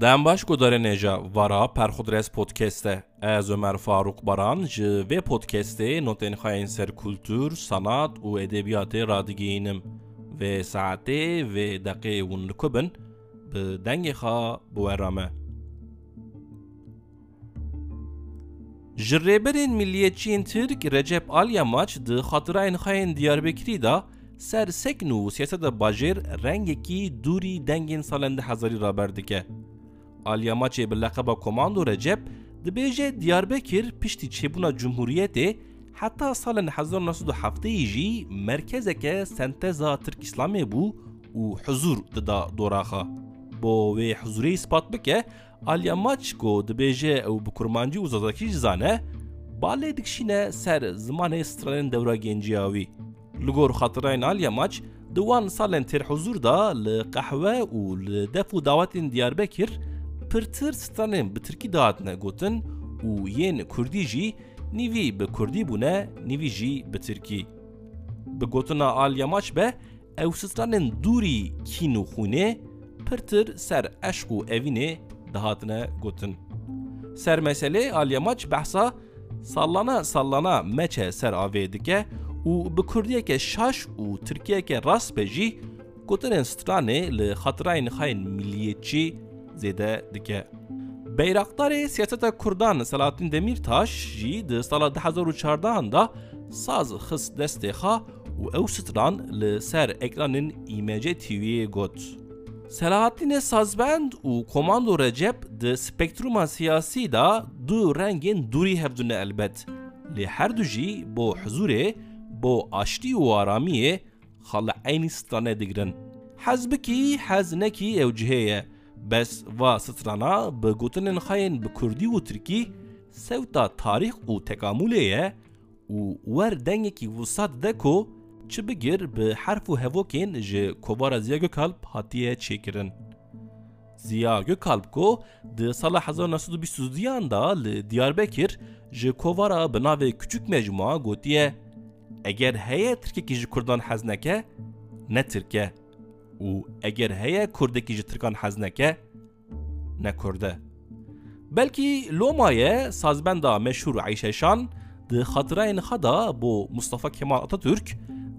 Dem baş godarêneja vara Perxudres podcast'e ez Ömer Faruk Baran ji vê podcastê notên xayên ser kultur, sanat û edebiyatê radigihînim. Vê saetê vê deqê hûn likubin bi dengê xwe biwera me. Ji rêberên milliyetçiyên Tirk Recep Alyamaç di xatirayên xayên Diyarbekirî da ser sekn û siyaseta bajêr rengekî dûrî dengên salên di hezarî raber dike. Alyamaçê bi leqeba Komando Recep dibêje Diyarbekir piştî çêbûna Cumhuriyetê heta salên 1970 jî merkezeke senteza Tirk İslamê bû û huzur dida doraxa. Bo wê huzurê ispat bike, Alyamaç ku dibêje ew bi kurmancî û zazakî jî zane, balê dikişîne ser zimanê stranên dewra genciya wî. Li gor xatirayên Alyamaç, di wan salên têrhuzur da li qehwe û li def û dawetên Diyarbekir pirtir stranên bi Tirkî dihatine gotin û yên Kurdî jî nîvî bi Kurdî bûne nîvî jî bi Tirkî. Bi gotina Alyamaç be ew stranên dûrî kîn û xûnê pirtir ser eşq û evînê dihatine gotin. Ser meselê Alyamaç behsa sallana sallana meçe ser avê dike û bi Kurdiyeke şaş û Tirkiyeke rast be jî gotinên stranê li xatirayên xayên milliyetçî zêde dike. Beyraktarê siyaseta Kurdan Selahattin Demirtaş jî di sala 2014 da saz xist destê xwe û li ser ekranên IMC TV'ye got. Selahattinê Sazbend û Komando Recep di spektruma siyasî da du rengên dûrî hevdune elbet. Lê her du jî bo huzurê, bo aştî û aramiyê xala eynî stranê digirin. Hezbikî hez nekî ew cihê. Bes va strana bi gotinên xayên bi Kurdî û Tirkî sewta tarîx û tekamûlê ye û wer dengekî wisat de ku çi bigir bi herf û hevokên ji kovara Ziya Gökalp hatiye çêkirin. Ziya Gökalp ku di sala 1922 da li Diyarbekir ji kovara bi navê küçük mecmua gotiye eger heye Tirkekî ji Kurdan hez neke ne Tirke û eger heye Kurdekî ji Tirkan hez neke ne Kurde. Belkî Lomaye sazbenda meşhur Ayşeşan di xatirayên xwe da bo Mustafa Kemal Atatürk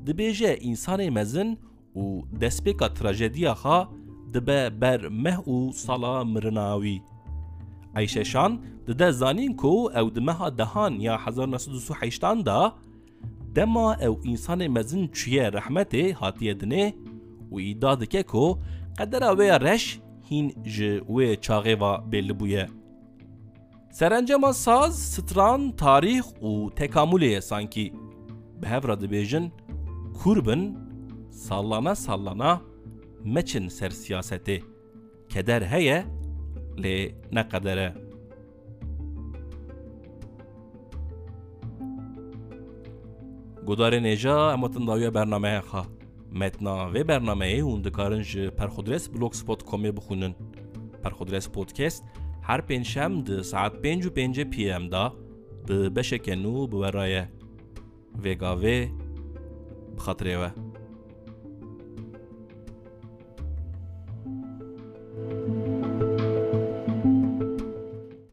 dibêje însanê mezin û destpêka trajediya xwe dibe ber meh û sala mirina wî. Ayşeşan dide zanîn ku ew di meha dehan ya 1928 da dema ew însanê mezin çiye rehmetê hatiye dinê û îda dike ku qedera wê ya reş hîn ji wê çaxê ve belli bûye. Serencema saz, stran, tarîx û tekamûlê ye sankî. Bi hev re dibêjin kur bin sallana sallana meçin ser siyasetê. Keder heye lê neqeder e. Gudarê nêja em hatin dawiya bernameya xwe. متنا و برنامه اون دکارن جه پرخودرس بلوگسپوت کمی بخونن پرخودرس پودکست هر پنجشنبه ده ساعت پنج و پنج پی ام دا به بشکنو بورایه وگاوه بخاطره و